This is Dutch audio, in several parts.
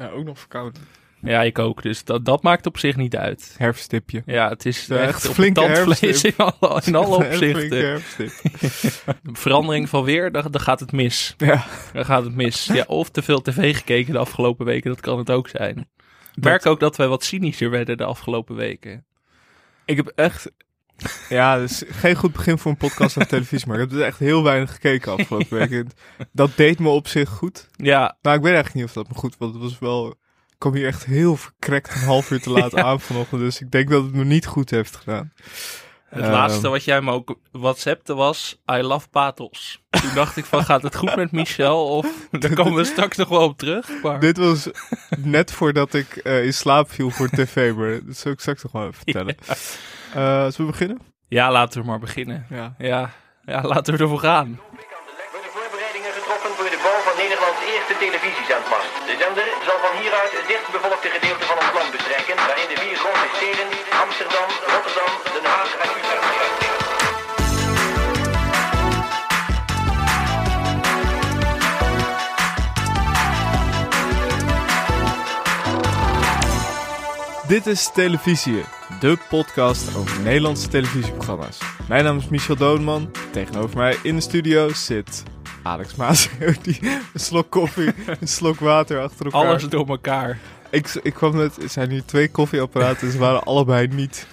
Ja, ook nog verkouden. Ja, ik ook. Dus dat, dat maakt op zich niet uit. Herfststipje. Ja, het is echt, flinke het tandvlees in alle, in alle opzichten. Verandering van weer, dan, dan gaat het mis. Ja, Dan gaat het mis. Ja, of te veel tv gekeken de afgelopen weken, dat kan het ook zijn. Ik merk ook dat wij wat cynischer werden de afgelopen weken. ik heb echt... Ja, dus geen goed begin voor een podcast op televisie, maar ik heb dus echt heel weinig gekeken afgelopen week. En Dat deed me op zich goed. Ja, Nou, ik weet eigenlijk niet of dat me goed was. Het was wel... Ik kwam hier echt heel verkrekt een half uur te laat Ja. aan vanochtend, dus ik denk dat het me niet goed heeft gedaan. het Ehm. laatste wat jij me ook whatsappte was I love pathos. Toen dacht ik van, gaat het goed met Michel? Of daar komen we straks nog wel op terug. Maar... Dit was net voordat ik eh, in slaap viel voor tv, maar dat zal ik straks nog wel even vertellen. Eh, zullen we beginnen? Ja, laten we maar beginnen. Ja. Ja, ja laten we ervoor gaan. worden voorbereidingen getroffen voor de bouw van Nederlands eerste televisiezendmast. De zender zal van hieruit het dichtbevolkte gedeelte van ons land bestrijken, waarin de vier grote steden Amsterdam, Rotterdam, Den Haag en Utrecht. Dit is Televisie, de podcast over Nederlandse televisieprogramma's. Mijn naam is Michel Doonman. Tegenover mij in de studio zit Alex Maas, die een slok koffie, een slok water achter elkaar. Alles door elkaar. Ik, ik kwam net, er zijn nu twee koffieapparaten, ze waren allebei niet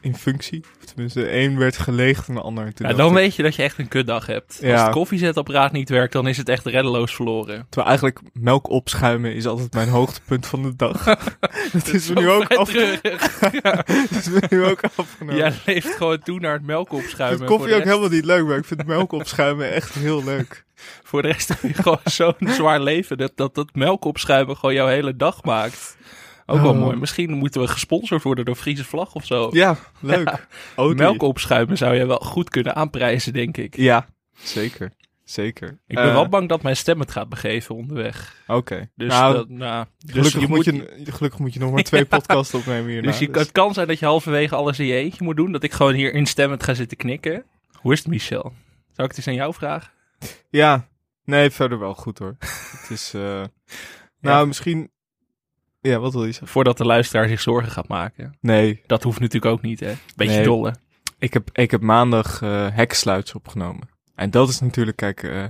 in functie. Of tenminste, één werd geleegd en de ander. Ja, dan ik- weet je dat je echt een kutdag hebt. Als Ja. het koffiezetapparaat niet werkt, dan is het echt reddeloos verloren. Terwijl eigenlijk melk opschuimen is altijd mijn hoogtepunt van de dag. dat is me nu ook, af, treurig. dat is me nu ook afgenomen. Jij leeft gewoon toe naar het melk ik opschuimen. vind koffie ook rest, helemaal niet leuk, maar ik vind melk opschuimen echt heel leuk. Voor de rest heb je gewoon zo'n zwaar leven dat, dat dat melk opschuimen gewoon jouw hele dag maakt. Ook wel Oh. mooi. Misschien moeten we gesponsord worden door Friese Vlag of zo. Ja, leuk. Oatly. melk opschuimen zou je wel goed kunnen aanprijzen, denk ik. Ja, zeker. Zeker. Ik ben Eh, wel bang dat mijn stem het gaat begeven onderweg. Oké. Dus, nou, dat, nou, dus gelukkig, je moet je, gelukkig moet je nog maar twee podcasts opnemen hierna. Dus je, het kan zijn dat je halverwege alles in je eentje moet doen. Dat ik gewoon hier instemmend ga zitten knikken. Hoe is het, Michel? Zou ik het eens aan jou vragen? Ja, nee, verder wel goed hoor. het is, eh, nou misschien, ja, wat wil je zeggen? Voordat de luisteraar zich zorgen gaat maken. Nee, Dat hoeft natuurlijk ook niet, hè? Beetje Nee. dolle. ik heb, ik heb maandag eh heksluits opgenomen. En dat is natuurlijk, kijk, eh,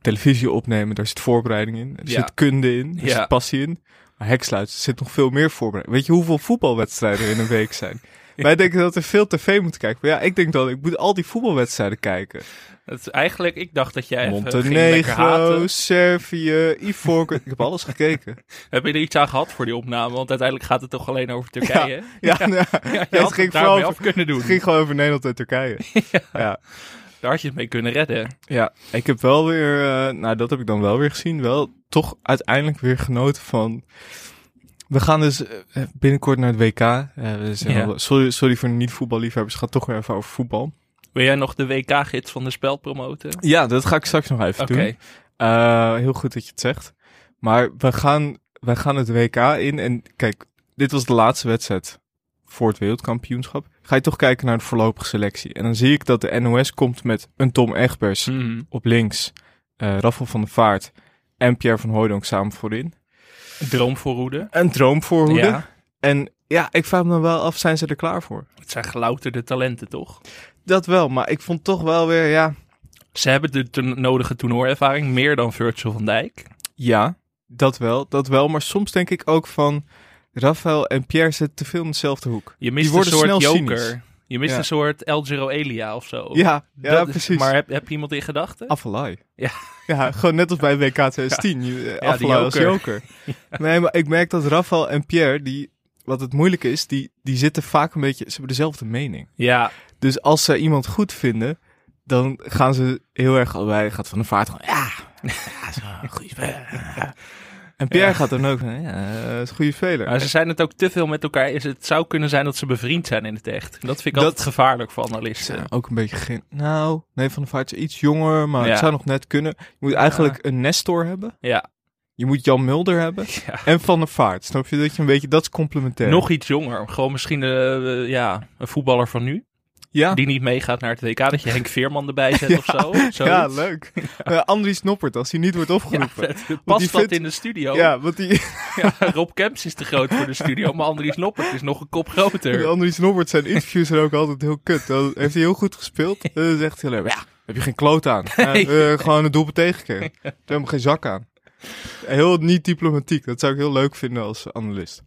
televisie opnemen, daar zit voorbereiding in. Er Ja. zit kunde in, er Ja. zit passie in. Maar heksluits, er zit nog veel meer voorbereiding. Weet je hoeveel voetbalwedstrijden er in een week zijn? Wij denken dat er veel tv moet kijken. Maar ja, ik denk dan, ik moet al die voetbalwedstrijden kijken. Het is eigenlijk, ik dacht dat jij Montenegro. Servië, Ivoorkust. ik heb alles gekeken. Heb je er iets aan gehad voor die opname? Want uiteindelijk gaat het toch alleen over Turkije? Ja, Ja, ja, je het had ging het vooral af kunnen doen. het ging gewoon over Nederland en Turkije. ja. Daar had je het mee kunnen redden. Ja, ik heb wel weer, eh, nou dat heb ik dan wel weer gezien, wel toch uiteindelijk weer genoten van... We gaan dus eh, binnenkort naar het WK. Eh, we zijn Ja. al- sorry, sorry voor de niet-voetballiefhebbers, het gaat toch weer even over voetbal. Wil jij nog de WK-gids van de spel promoten? Ja, dat ga ik straks nog even doen. Eh, heel goed dat je het zegt. Maar we gaan, we gaan het WK in en kijk, dit was de laatste wedstrijd voor het wereldkampioenschap. Ga je toch kijken naar de voorlopige selectie. En dan zie ik dat de NOS komt met een Tom Egbers Mhm. op links, eh Raffel van der Vaart en Pierre van Hooydonk samen voorin. Droom voor Roede. Een droomvoorhoede. Ja. En ja, ik vraag me wel af, zijn ze er klaar voor? Het zijn gelouterde talenten, toch? Dat wel, maar ik vond toch wel weer, ja, Ze hebben de to- nodige toernooiervaring, meer dan Virgil van Dijk. ja, dat wel, dat wel. Maar soms denk ik ook van, Rafael en Pierre zitten te veel in dezelfde hoek. Je mist een worden soort snel joker. cynisch. Je mist Ja. een soort El Giro Elia of zo. Ja, ja Dat precies. Maar heb, heb je iemand in gedachten? Afvalai. Ja. Ja, gewoon net als bij WK 2010. Ja. joker. joker. Nee, maar ik merk dat Rafael en Pierre, die, wat het moeilijk is, die, die zitten vaak een beetje, ze hebben dezelfde mening. Ja, Dus als ze iemand goed vinden, dan gaan ze heel erg allebei, gaat van de vaart gewoon, ja, ja, dat is En Pierre Ja. gaat dan ook van, ja, dat is een goede speler. maar ze zijn het ook te veel met elkaar. Is Het zou kunnen zijn dat ze bevriend zijn in het echt. Dat vind ik Dat- altijd gevaarlijk voor analisten. Ja, ook een beetje geen. Nou, nee, Van de Vaart is iets jonger, maar Ja. het zou nog net kunnen. Je moet eigenlijk een Nestor hebben. Ja, Je moet Jan Mulder hebben. En Van der Vaart. Snap je dat je een beetje, dat is complementair. Nog iets jonger. Gewoon misschien eh, eh, ja, een voetballer van nu. Ja, die niet meegaat naar het WK. Dat je Henk Veerman erbij zet of zo. Zoiets. ja leuk. Eh Andries Noppert, als hij niet wordt Ja, opgeroepen. Past dat vindt- in de studio? Ja, want die, Ja, Rob Kemps is te groot voor de studio, maar Andries Noppert is nog een kop groter. Andries Noppert, zijn interviews zijn ook altijd heel kut. Dan heeft hij heel goed gespeeld. Dat is echt heel leuk. Ja, heb je geen kloot aan. Ja, eh, gewoon een doelpunt tegengekregen. Daar heb ik geen zak aan. Heel niet diplomatiek. Dat zou ik heel leuk vinden als analist.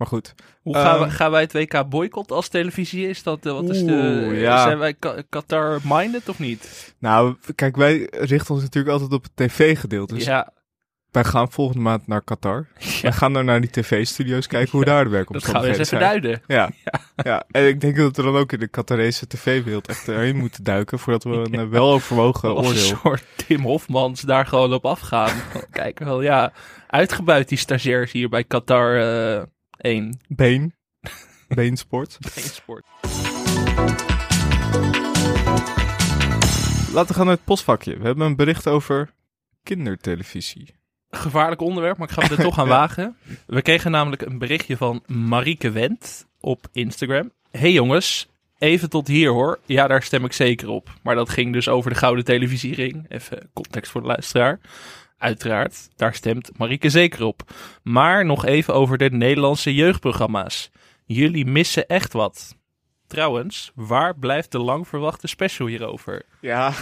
Maar goed. Hoe gaan, we, Ehm. gaan wij het WK boycotten als televisie? Is dat, eh, wat is de, ja. Zijn wij Qatar-minded of niet? Nou, kijk, wij richten ons natuurlijk altijd op het tv-gedeelte. Dus ja, wij gaan volgende maand naar Qatar. Wij gaan dan naar die tv-studio's kijken hoe daar de dat gaan we eens even zijn. duiden. Ja. ja, en ik denk dat we dan ook in de Qatarese tv-wereld echt erin moeten duiken voordat we een eh, weloverwogen Als een oordeel. soort Tim Hofmans daar gewoon op afgaan. Kijken wel, ja, uitgebuit die stagiairs hier bij Qatar eh 1. Been. Beensport. Sport. Laten we gaan naar het postvakje. We hebben een bericht over kindertelevisie. Gevaarlijk onderwerp, maar ik ga het er toch aan wagen. We kregen namelijk een berichtje van Marieke Wendt op Instagram. Hey jongens, even tot hier hoor. Ja, daar stem ik zeker op. Maar dat ging dus over de Gouden Televisiering. Even context voor de luisteraar. Uiteraard, daar stemt Marieke zeker op. Maar nog even over de Nederlandse jeugdprogramma's. Jullie missen echt wat. Trouwens, waar blijft de lang verwachte special hierover? Ja.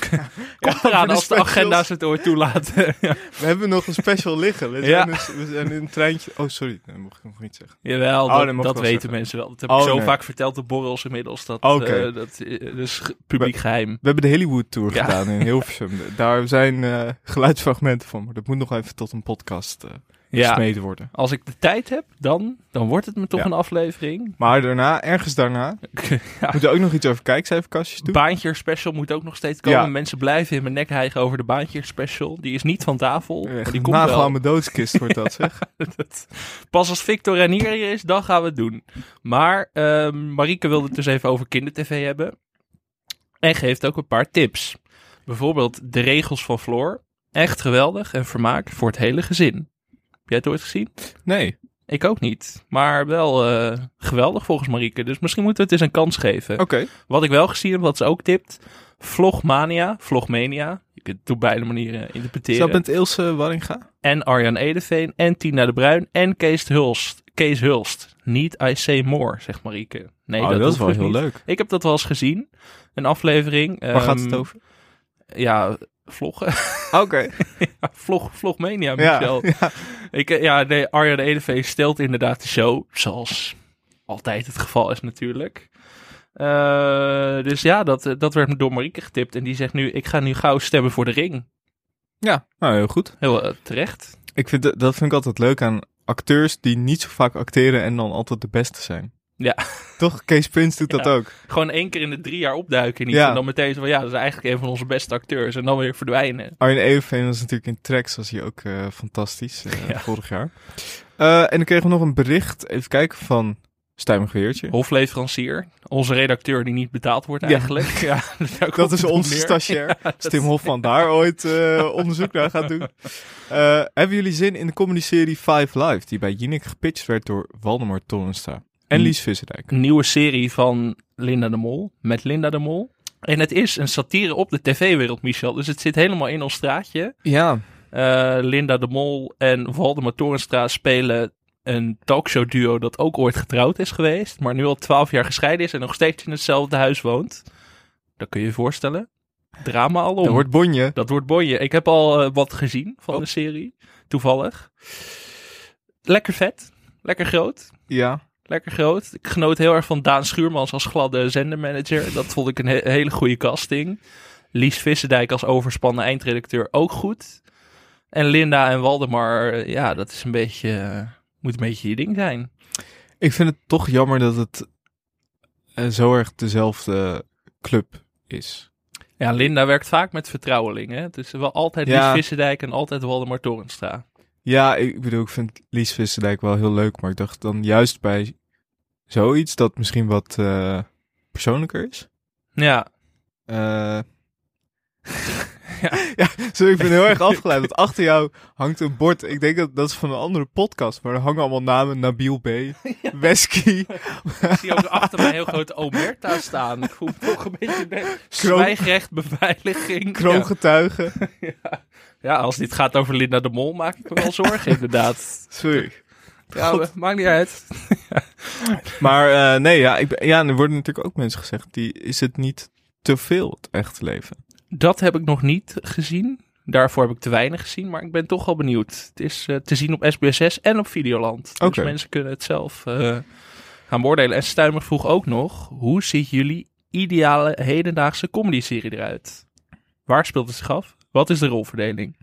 Komt eraan als de agenda's het ooit toelaten. We hebben nog een special liggen. We Ja. zijn, dus, we zijn in een treintje... Oh, sorry. Dat mocht ik nog niet zeggen. Jawel, Oh, dat, dat weten zeggen. mensen wel. Dat heb Oh, ik zo nee. vaak verteld op borrels inmiddels. Dat, eh, dat eh, dus publiek geheim. We hebben de Hollywood Tour Ja. gedaan in Hilversum. Daar zijn eh, geluidsfragmenten van, maar dat moet nog even tot een podcast eh Ja, worden. als ik de tijd heb, dan, dan wordt het me toch Ja. een aflevering. Maar daarna, ergens daarna, ja. moeten we ook nog iets over kijkcijferkastjes doen. Baantje special moet ook nog steeds komen. Mensen blijven in mijn nek hijgen over de baantje special. Die is niet van tafel, maar die komt wel. aan mijn doodskist wordt dat, zeg. Dat- Pas als Victor Renier hier is, dan gaan we het doen. Maar ehm Marieke wilde het dus even over kindertv hebben. En geeft ook een paar tips. Bijvoorbeeld de regels van Floor. Echt geweldig en vermaak voor het hele gezin. Heb jij het ooit gezien? Nee. Ik ook niet. Maar wel eh, geweldig volgens Marieke. Dus misschien moeten we het eens een kans geven. Oké. Wat ik wel gezien heb, wat ze ook tipt. Vlogmania, Vlogmania. Je kunt het op beide manieren Is interpreteren dat met Ilse Warringa? en Arjan Edeveen en Tina de Bruin en Kees Hulst. Kees Hulst. Niet I Say More, zegt Marieke. Nee, oh, dat, dat, is wel dus heel niet. leuk. Ik heb dat wel eens gezien. Een aflevering. Waar gaat Ehm, het over? Ja, vloggen. Oké. Vlog, vlogmania, Ja, Michel. ja. Ik, eh, ja, nee, Arjan Edeveen stelt inderdaad de show. Zoals altijd het geval is natuurlijk. Eh, dus ja, dat, eh, dat werd me door Marieke getipt. En die zegt nu, ik ga nu gauw stemmen voor de ring. ja, nou heel goed. Heel terecht. Ik vind, dat vind ik altijd leuk aan acteurs die niet zo vaak acteren en dan altijd de beste zijn. Ja. Toch? Kees Prins doet dat ook. Gewoon één keer in de drie jaar opduiken. Niet Ja. En dan meteen zo van, ja, dat is eigenlijk een van onze beste acteurs. En dan weer verdwijnen. Arjen Evenveen was natuurlijk in Tracks, was hij ook eh, fantastisch eh, Ja. vorig jaar. Eh, en dan kregen we nog een bericht, even kijken, van Stijm Geweertje. Hofleverancier. Onze redacteur die niet betaald wordt eigenlijk. Ja, Dat is onze stagiair. Tim Hofman daar ooit onderzoek naar gaat doen. Hebben jullie zin in de comedy-serie Five Live, die bij Jinek gepitcht werd door Waldemar Torenstra en. Lies Visserdijk? Een nieuwe serie van Linda de Mol. Met Linda de Mol. En het is een satire op de tv-wereld, Michel. Dus het zit helemaal in ons straatje. Ja, Eh, Linda de Mol en Waldemar Torenstra spelen een talkshow duo dat ook ooit getrouwd is geweest. Maar nu al twaalf jaar gescheiden is en nog steeds in hetzelfde huis woont. Dat kun je je voorstellen. Drama alom. dat wordt bonje. Dat wordt bonje. Ik heb al eh, wat gezien van Oh. de serie. Toevallig. Lekker vet. Lekker groot. Ja, Lekker groot. Ik genoot heel erg van Daan Schuurmans als gladde zendermanager. Dat vond ik een he- hele goede casting. Lies Visserdijk als overspannen eindredacteur ook goed. En Linda en Waldemar, eh, ja, dat is een beetje, eh, moet een beetje je ding zijn. ik vind het toch jammer dat het eh, zo erg dezelfde club is. Ja, Linda werkt vaak met vertrouwelingen. Het is wel altijd Ja. Lies Visserdijk en altijd Waldemar Torenstra. Ja, ik bedoel, ik vind Lies Visserdijk wel heel leuk, maar ik dacht dan juist bij zoiets dat misschien wat eh, persoonlijker is. Ja, Eh, Ja, sorry, ik ben heel erg afgeleid. Want achter jou hangt een bord. Ik denk dat dat is van een andere podcast. Maar er hangen allemaal namen. Nabil B. Wesky. Ik zie ook achter mij heel groot Omerta staan. Ik voel me toch een beetje de zwijgrecht, beveiliging. Kroongetuigen. Ja. ja, als dit gaat over Linda de Mol, maak ik me wel zorgen inderdaad. Sorry. Ja, God. maakt niet uit. Maar eh, nee, ja, ik, ja, er worden natuurlijk ook mensen gezegd. Die, is het niet te veel, het echte leven? Dat heb ik nog niet gezien. Daarvoor heb ik te weinig gezien, maar ik ben toch wel benieuwd. Het is eh, te zien op SBS6 en op Videoland. Oké. Dus mensen kunnen het zelf eh, gaan beoordelen. En Stuimer vroeg ook nog, hoe ziet jullie ideale hedendaagse comedy-serie eruit? Waar speelt het zich af? Wat is de rolverdeling?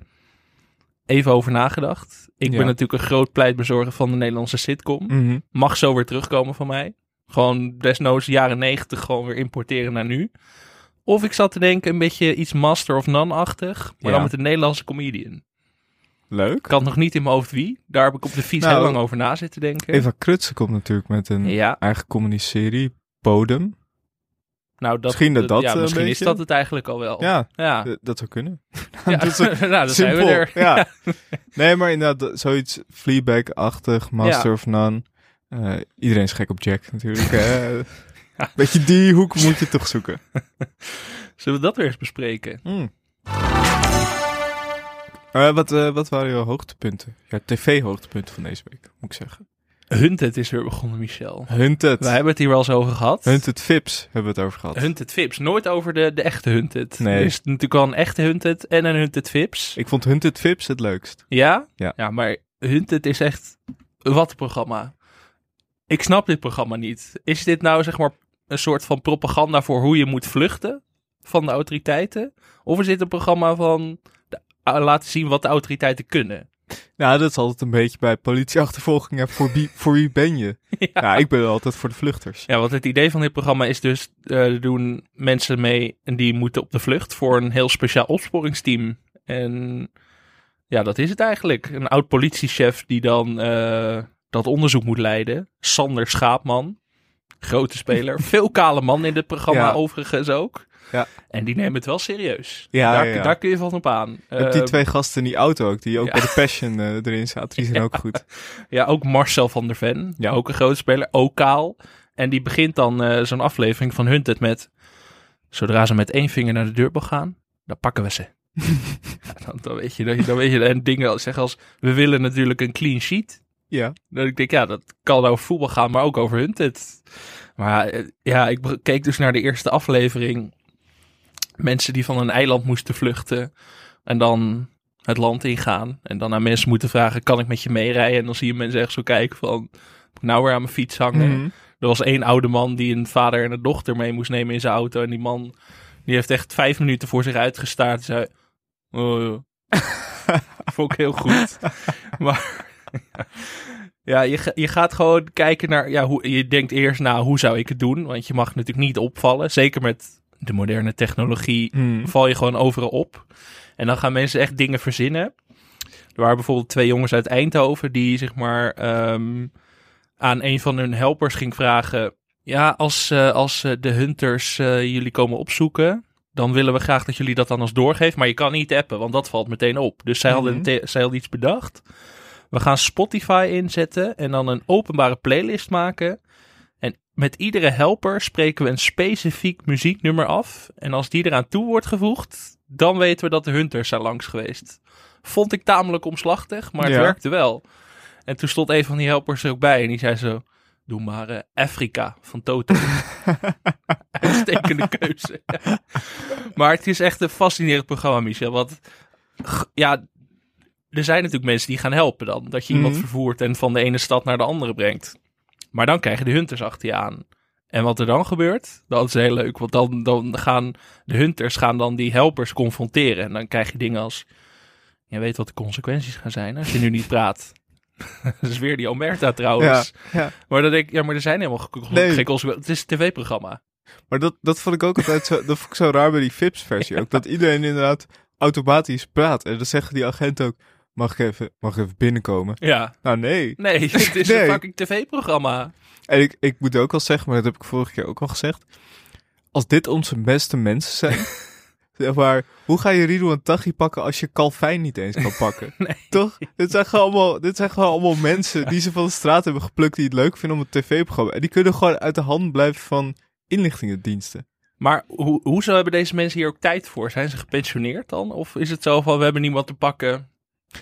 Even over nagedacht. Ik Ja. ben natuurlijk een groot pleitbezorger van de Nederlandse sitcom. Mhm. Mag zo weer terugkomen van mij. Gewoon desnoods jaren negentig gewoon weer importeren naar nu. Of ik zat te denken een beetje iets Master of None-achtig. Maar Ja. dan met een Nederlandse comedian. Leuk. Ik had nog niet in mijn hoofd wie. Daar heb ik op de fiets Nou, heel lang over na zitten denken. Eva Krutse komt natuurlijk met een Ja, eigen comedy-serie. Bodem. nou dat, Misschien dat dat, ja, eh, misschien is dat het eigenlijk al wel. Ja, dat zou kunnen. Ja. dat is nou, dan zijn we er. Ja. nee, maar inderdaad, zoiets Fleabag-achtig, Master of None. Eh, iedereen is gek op Jack natuurlijk. Beetje die hoek moet je toch zoeken. Zullen we dat weer eens bespreken? Hmm. Eh, wat, eh, wat waren jouw hoogtepunten? Ja, tv-hoogtepunten van deze week, moet ik zeggen. Hunted is weer begonnen, Michel. Hunted. We hebben het hier wel eens over gehad. Hunted Vips hebben we het over gehad. Hunted Vips. Nooit over de, de echte Hunted. Nee. Er is natuurlijk wel een echte Hunted en een Hunted Vips. Ik vond Hunted Vips het leukst. Ja? Ja. maar Hunted is echt... Wat programma. Ik snap dit programma niet. Is dit nou zeg maar een soort van propaganda voor hoe je moet vluchten van de autoriteiten? Of is dit een programma van de- uh, laten zien wat de autoriteiten kunnen? Nou, dat is altijd een beetje bij politieachtervolgingen. Voor wie, voor wie ben je? ja. Ja, ik ben altijd voor de vluchters. Ja, want het idee van dit programma is dus, eh, er doen mensen mee en die moeten op de vlucht voor een heel speciaal opsporingsteam. En ja, dat is het eigenlijk. Een oud politiechef die dan eh, dat onderzoek moet leiden. Sander Schaapman, grote speler. Veel kale man in dit programma Ja. overigens ook. Ja. En die nemen het wel serieus. Ja, daar, ja, daar kun je van op aan. Je hebt die Eh, twee gasten in die auto ook, die ook bij de Passion eh, erin zaten. Die zijn ook goed. Ja, ook Marcel van der Ven. Ja. Ook een grote speler. Ook kaal. En die begint dan eh, zo'n aflevering van Hunted met... Zodra ze met één vinger naar de deurbel gaan, dan pakken we ze. ja, dan, dan weet je, dan, dan weet je. En dingen zeggen als... We willen natuurlijk een clean sheet. Ja. Dat ik denk, ja, dat kan over voetbal gaan, maar ook over Hunted. Maar eh, ja, ik keek dus naar de eerste aflevering. Mensen die van een eiland moesten vluchten. En dan het land ingaan. En dan aan mensen moeten vragen, kan ik met je meerijden? En dan zie je mensen echt zo kijken van, nou weer aan mijn fiets hangen? Mhm. Er was één oude man die een vader en een dochter mee moest nemen in zijn auto. En die man, die heeft echt vijf minuten voor zich uitgestaard. En zei, oh, ja. vond ik heel goed. maar ja, je, je gaat gewoon kijken naar, ja, hoe, je denkt eerst, nou, hoe zou ik het doen? Want je mag natuurlijk niet opvallen. Zeker met de moderne technologie Mhm. val je gewoon overal op. En dan gaan mensen echt dingen verzinnen. Er waren bijvoorbeeld twee jongens uit Eindhoven die zeg maar ehm, aan een van hun helpers ging vragen: ja, als, eh, als eh, de hunters eh, jullie komen opzoeken, dan willen we graag dat jullie dat dan als doorgeven. Maar je kan niet appen, want dat valt meteen op. Dus zij, hadden, te- zij hadden iets bedacht. We gaan Spotify inzetten en dan een openbare playlist maken. En met iedere helper spreken we een specifiek muzieknummer af. En als die eraan toe wordt gevoegd, dan weten we dat de hunters zijn langs geweest. Vond ik tamelijk omslachtig, maar het Ja. werkte wel. En toen stond een van die helpers er ook bij en die zei zo... Doe maar eh, Afrika van Toto. Uitstekende keuze. maar het is echt een fascinerend programma, Michel. Want ja, er zijn natuurlijk mensen die gaan helpen dan. Dat je iemand Mhm. vervoert en van de ene stad naar de andere brengt. Maar dan krijgen de hunters achter je aan. En wat er dan gebeurt, dat is heel leuk. Want dan, dan gaan de hunters gaan dan die helpers confronteren. En dan krijg je dingen als... Je weet wat de consequenties gaan zijn als je nu niet praat. dat is weer die Omerta trouwens. ja. Maar dan denk ik, ja, maar er zijn helemaal Nee. geen consequenties. Het is een tv-programma. Maar dat, dat vond ik ook altijd zo, dat vond ik zo raar bij die Vips-versie ook. Dat iedereen inderdaad automatisch praat. En dan zeggen die agenten ook, mag ik even, mag ik even binnenkomen? Ja. Nou, nee. Nee, het is Nee. een fucking tv-programma. En ik, ik moet ook al zeggen, maar dat heb ik vorige keer ook al gezegd. Als dit onze beste mensen zijn, Zeg maar, hoe ga je Ridouan Taghi pakken als je Calvijn niet eens kan pakken? Nee. Toch? Dit zijn, gewoon allemaal, dit zijn gewoon allemaal mensen die ze van de straat hebben geplukt die het leuk vinden om een tv-programma. En die kunnen gewoon uit de hand blijven van inlichtingendiensten. Maar hoe, hoezo hebben deze mensen hier ook tijd voor? Zijn ze gepensioneerd dan? Of is het zo van, we hebben niemand te pakken?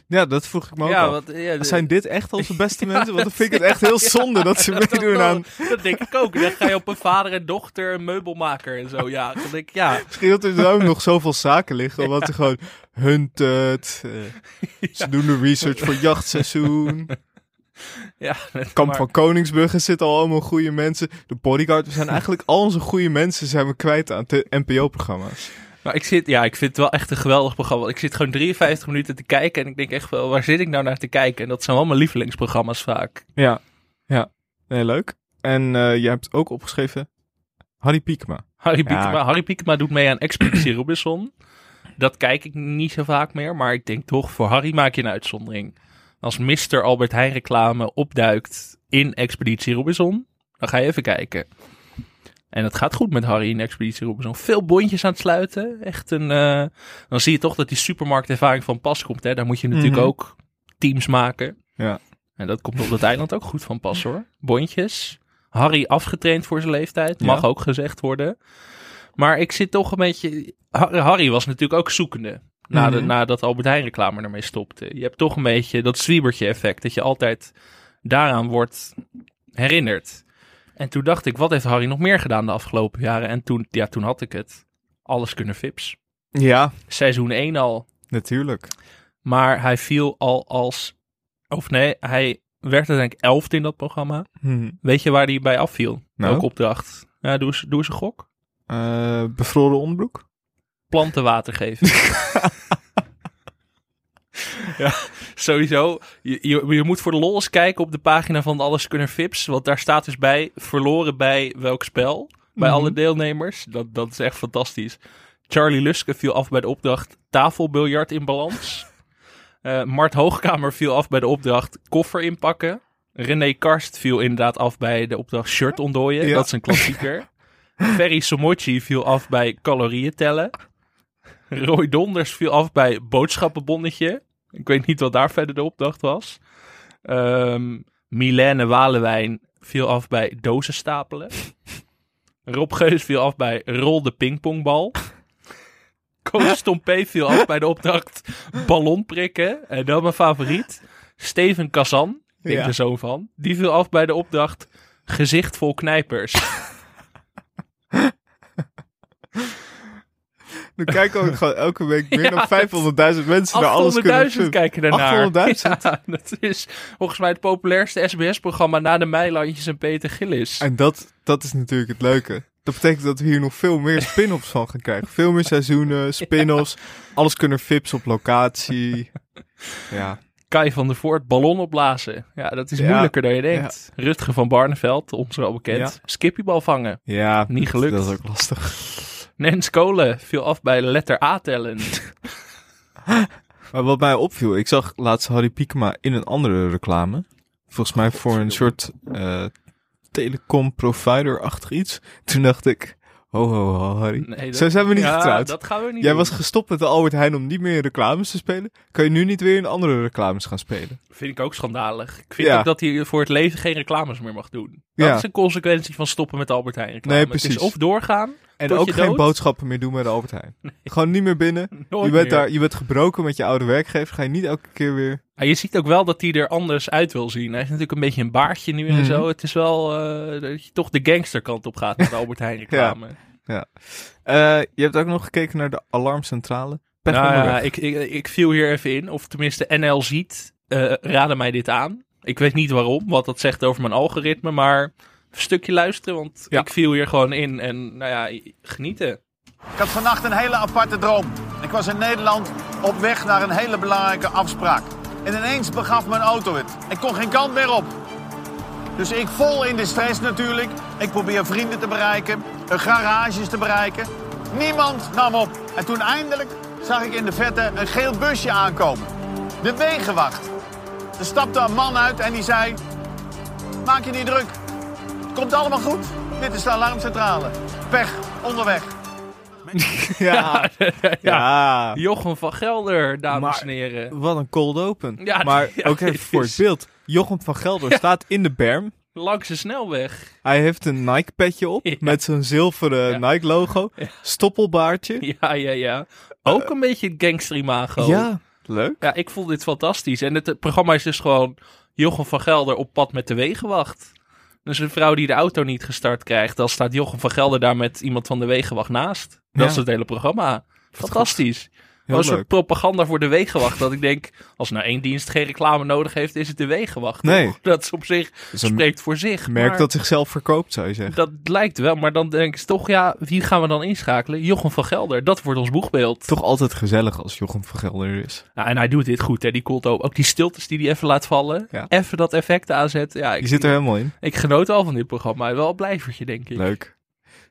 Ja, dat vroeg ik me ook ja, wat, ja, de- Zijn dit echt onze beste mensen? Want dan vind ik het echt heel zonde dat ze dat, meedoen aan... dat denk ik ook. Dan ga je op een vader en dochter, een meubelmaker en zo. Ja, dan denk ik, ja. Misschien dat er daar nog zoveel zaken liggen, omdat ze gewoon hunted. eh, Ze doen de research voor jachtseizoen. ja Kamp maar- van Koningsbrugge zitten al allemaal goede mensen. De bodyguard, we zijn eigenlijk al onze goede mensen zijn we kwijt aan de NPO-programma's. Maar ik zit, ja, ik vind het wel echt een geweldig programma. Ik zit gewoon 53 minuten te kijken en ik denk echt wel, waar zit ik nou naar te kijken? En dat zijn wel mijn lievelingsprogramma's vaak. Ja, ja. Nee, leuk. En eh je hebt ook opgeschreven Harry Piekma. Harry Ja. Piekema, Harry Piekema doet mee aan Expeditie Robinson. Dat kijk ik niet zo vaak meer, maar ik denk toch, voor Harry maak je een uitzondering. Als Mr. Albert Heijn reclame opduikt in Expeditie Robinson, dan ga je even kijken. En het gaat goed met Harry in Expeditie Robinson. Veel bondjes aan het sluiten. Echt een. eh, dan zie je toch dat die supermarktervaring van pas komt. Hè? Daar moet je natuurlijk Mhm. ook teams maken. Ja. En dat komt op dat eiland ook goed van pas hoor. Bondjes. Harry afgetraind voor zijn leeftijd. Mag Ja. ook gezegd worden. Maar ik zit toch een beetje. Har- Harry was natuurlijk ook zoekende. Na de. Nadat Albert Heijn reclame ermee stopte. Je hebt toch een beetje dat zwiebertje effect. Dat je altijd daaraan wordt herinnerd. En toen dacht ik, wat heeft Harry nog meer gedaan de afgelopen jaren? En toen, ja, toen had ik het. Alles kunnen Vips. Ja, Seizoen 1 al. natuurlijk. Maar hij viel al als. Of nee, hij werd uiteindelijk elfde in dat programma. Hm. Weet je waar hij bij afviel? Nou? Welke opdracht? Ja, doe eens, doe eens een gok. Eh, bevroren onderbroek? Planten water geven. ja, sowieso. Je, je, je moet voor de lol eens kijken op de pagina van de Alles Kunnen Vips. Want daar staat dus bij verloren bij welk spel. Bij Mhm. alle deelnemers. Dat, dat is echt fantastisch. Charlie Luske viel af bij de opdracht tafelbiljart in balans. Eh, Mart Hoogkamer viel af bij de opdracht koffer inpakken. René Karst viel inderdaad af bij de opdracht shirt ontdooien. Ja. Dat is een klassieker. Ferry Somochi viel af bij calorieën tellen. Roy Donders viel af bij boodschappenbonnetje. Ik weet niet wat daar verder de opdracht was. Ehm Milène Walewijn viel af bij dozen stapelen. Rob Geus viel af bij rol de pingpongbal. Koos Stompé viel af bij de opdracht ballon prikken. En dan mijn favoriet. Steven Kazan, ik Ja. er zoon van. Die viel af bij de opdracht gezicht vol knijpers. Nu kijken ook gewoon elke week meer Ja, dan 500.000 mensen naar alles kunnen 800.000 filmen. kijken daarnaar. 800.000? Ja, dat is volgens mij het populairste SBS-programma na de Meilandjes en Peter Gillis. En dat, dat is natuurlijk het leuke. Dat betekent dat we hier nog veel meer spin-offs van gaan krijgen. Veel meer seizoenen, spin-offs. Alles kunnen vips op locatie. Ja, Kai van der Voort, ballon opblazen. Ja, dat is Ja, moeilijker dan je denkt. Rutger van Barneveld, ons wel bekend. Ja. Skippiebal vangen. ja Niet gelukt. Dat is ook lastig. Nens Kolen viel af bij letter A tellen. Maar wat mij opviel, ik zag laatst Harry Piekema in een andere reclame. Volgens mij voor een soort eh telecom provider-achtig iets. Toen dacht ik, ho ho ho Harry. Nee, dat- Zo zijn we niet ja, getrouwd. dat gaan we niet Jij doen. was gestopt met de Albert Heijn om niet meer in reclames te spelen. Kan je nu niet weer in andere reclames gaan spelen? Vind ik ook schandalig. Ik vind Ja. ook dat hij voor het leven geen reclames meer mag doen. Dat Ja. is een consequentie van stoppen met de Albert Heijn reclame. Nee, Het is precies. of doorgaan, En ook geen dood? boodschappen meer doen bij de Albert Heijn. Gewoon niet meer binnen. nooit Je bent, meer. daar, je bent gebroken met je oude werkgever. Ga je niet elke keer weer... Ja, je ziet ook wel dat hij er anders uit wil zien. Hij heeft natuurlijk een beetje een baardje nu en Mhm. zo. Het is wel eh, dat je toch de gangsterkant op gaat met de Albert Heijn reclame. Eh, je hebt ook nog gekeken naar de alarmcentrale. Pech Nou ja, ik, ik, ik viel hier even in. Of tenminste, NL ziet. eh raden mij dit aan. Ik weet niet waarom, wat dat zegt over mijn algoritme. Maar stukje luisteren, want Ja. ik viel hier gewoon in. En nou ja, genieten. Ik had vannacht een hele aparte droom. Ik was in Nederland op weg naar een hele belangrijke afspraak. En ineens begaf mijn auto het. Ik kon geen kant meer op. Dus ik vol in de stress natuurlijk. Ik probeer vrienden te bereiken, eh, garages te bereiken. Niemand nam op. En toen eindelijk zag ik in de verte een geel busje aankomen. De wegenwacht. Er stapte een man uit en die zei... Maak je niet druk. Het komt allemaal goed. Dit is de alarmcentrale. Pech, onderweg. Ja, ja. ja. Jochem van Gelder, dames Maar- en heren. Wat een cold open. Ja, maar ja, ook even voor het beeld. Jochem van Gelder staat in de berm. Langs de snelweg. Hij heeft een Nike petje op Ja. met zo'n zilveren Ja. Nike logo. Ja. Stoppelbaardje. Ja, ja, ja. Ook een beetje gangster imago. Ja, leuk. Ja, ik vond dit fantastisch. En het, het programma is dus gewoon Jochem van Gelder op pad met de wegenwacht. Dus een vrouw die de auto niet gestart krijgt, dan staat Jochem van Gelder daar met iemand van de wegenwacht naast. Dat Ja. is het hele programma. Fantastisch. Een soort propaganda voor de wegenwacht. Dat ik denk, als nou één dienst geen reclame nodig heeft, is het de wegenwacht. Nee. toch? Dat is op zich, Dus spreekt voor zich. merk dat zichzelf verkoopt, zou je zeggen. dat lijkt wel, maar dan denk ik toch, ja, wie gaan we dan inschakelen? Jochem van Gelder, dat wordt ons boegbeeld. Toch altijd gezellig als Jochem van Gelder er is. Ja, en hij doet dit goed, hè, die cold open. Ook die stiltes die hij even laat vallen. Ja. Even dat effect aanzet. Ja, ik, Je zit er helemaal in. ik genoot al van dit programma. Wel een blijvertje, denk ik. Leuk.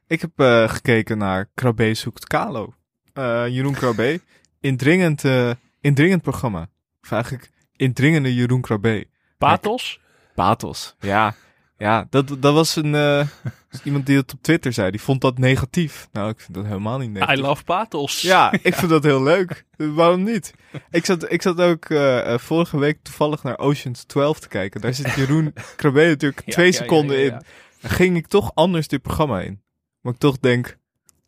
Ik heb eh, gekeken naar Krabbe zoekt Kalo. Eh, Jeroen Krabbe. Indringend, eh, indringend programma. Of eigenlijk indringende Jeroen Krabbe. Pathos? Pathos. Ja, ja dat, dat was een, eh, iemand die het op Twitter zei. Die vond dat negatief. Nou, ik vind dat helemaal niet negatief. I love pathos. Ja, ik vind dat heel leuk. Waarom niet? Ik zat, ik zat ook eh, vorige week toevallig naar Ocean's 12 te kijken. Daar zit Jeroen Krabbe natuurlijk Ja, twee ja, seconden ja, in. Dan ging ik toch anders dit programma in. Maar ik toch denk,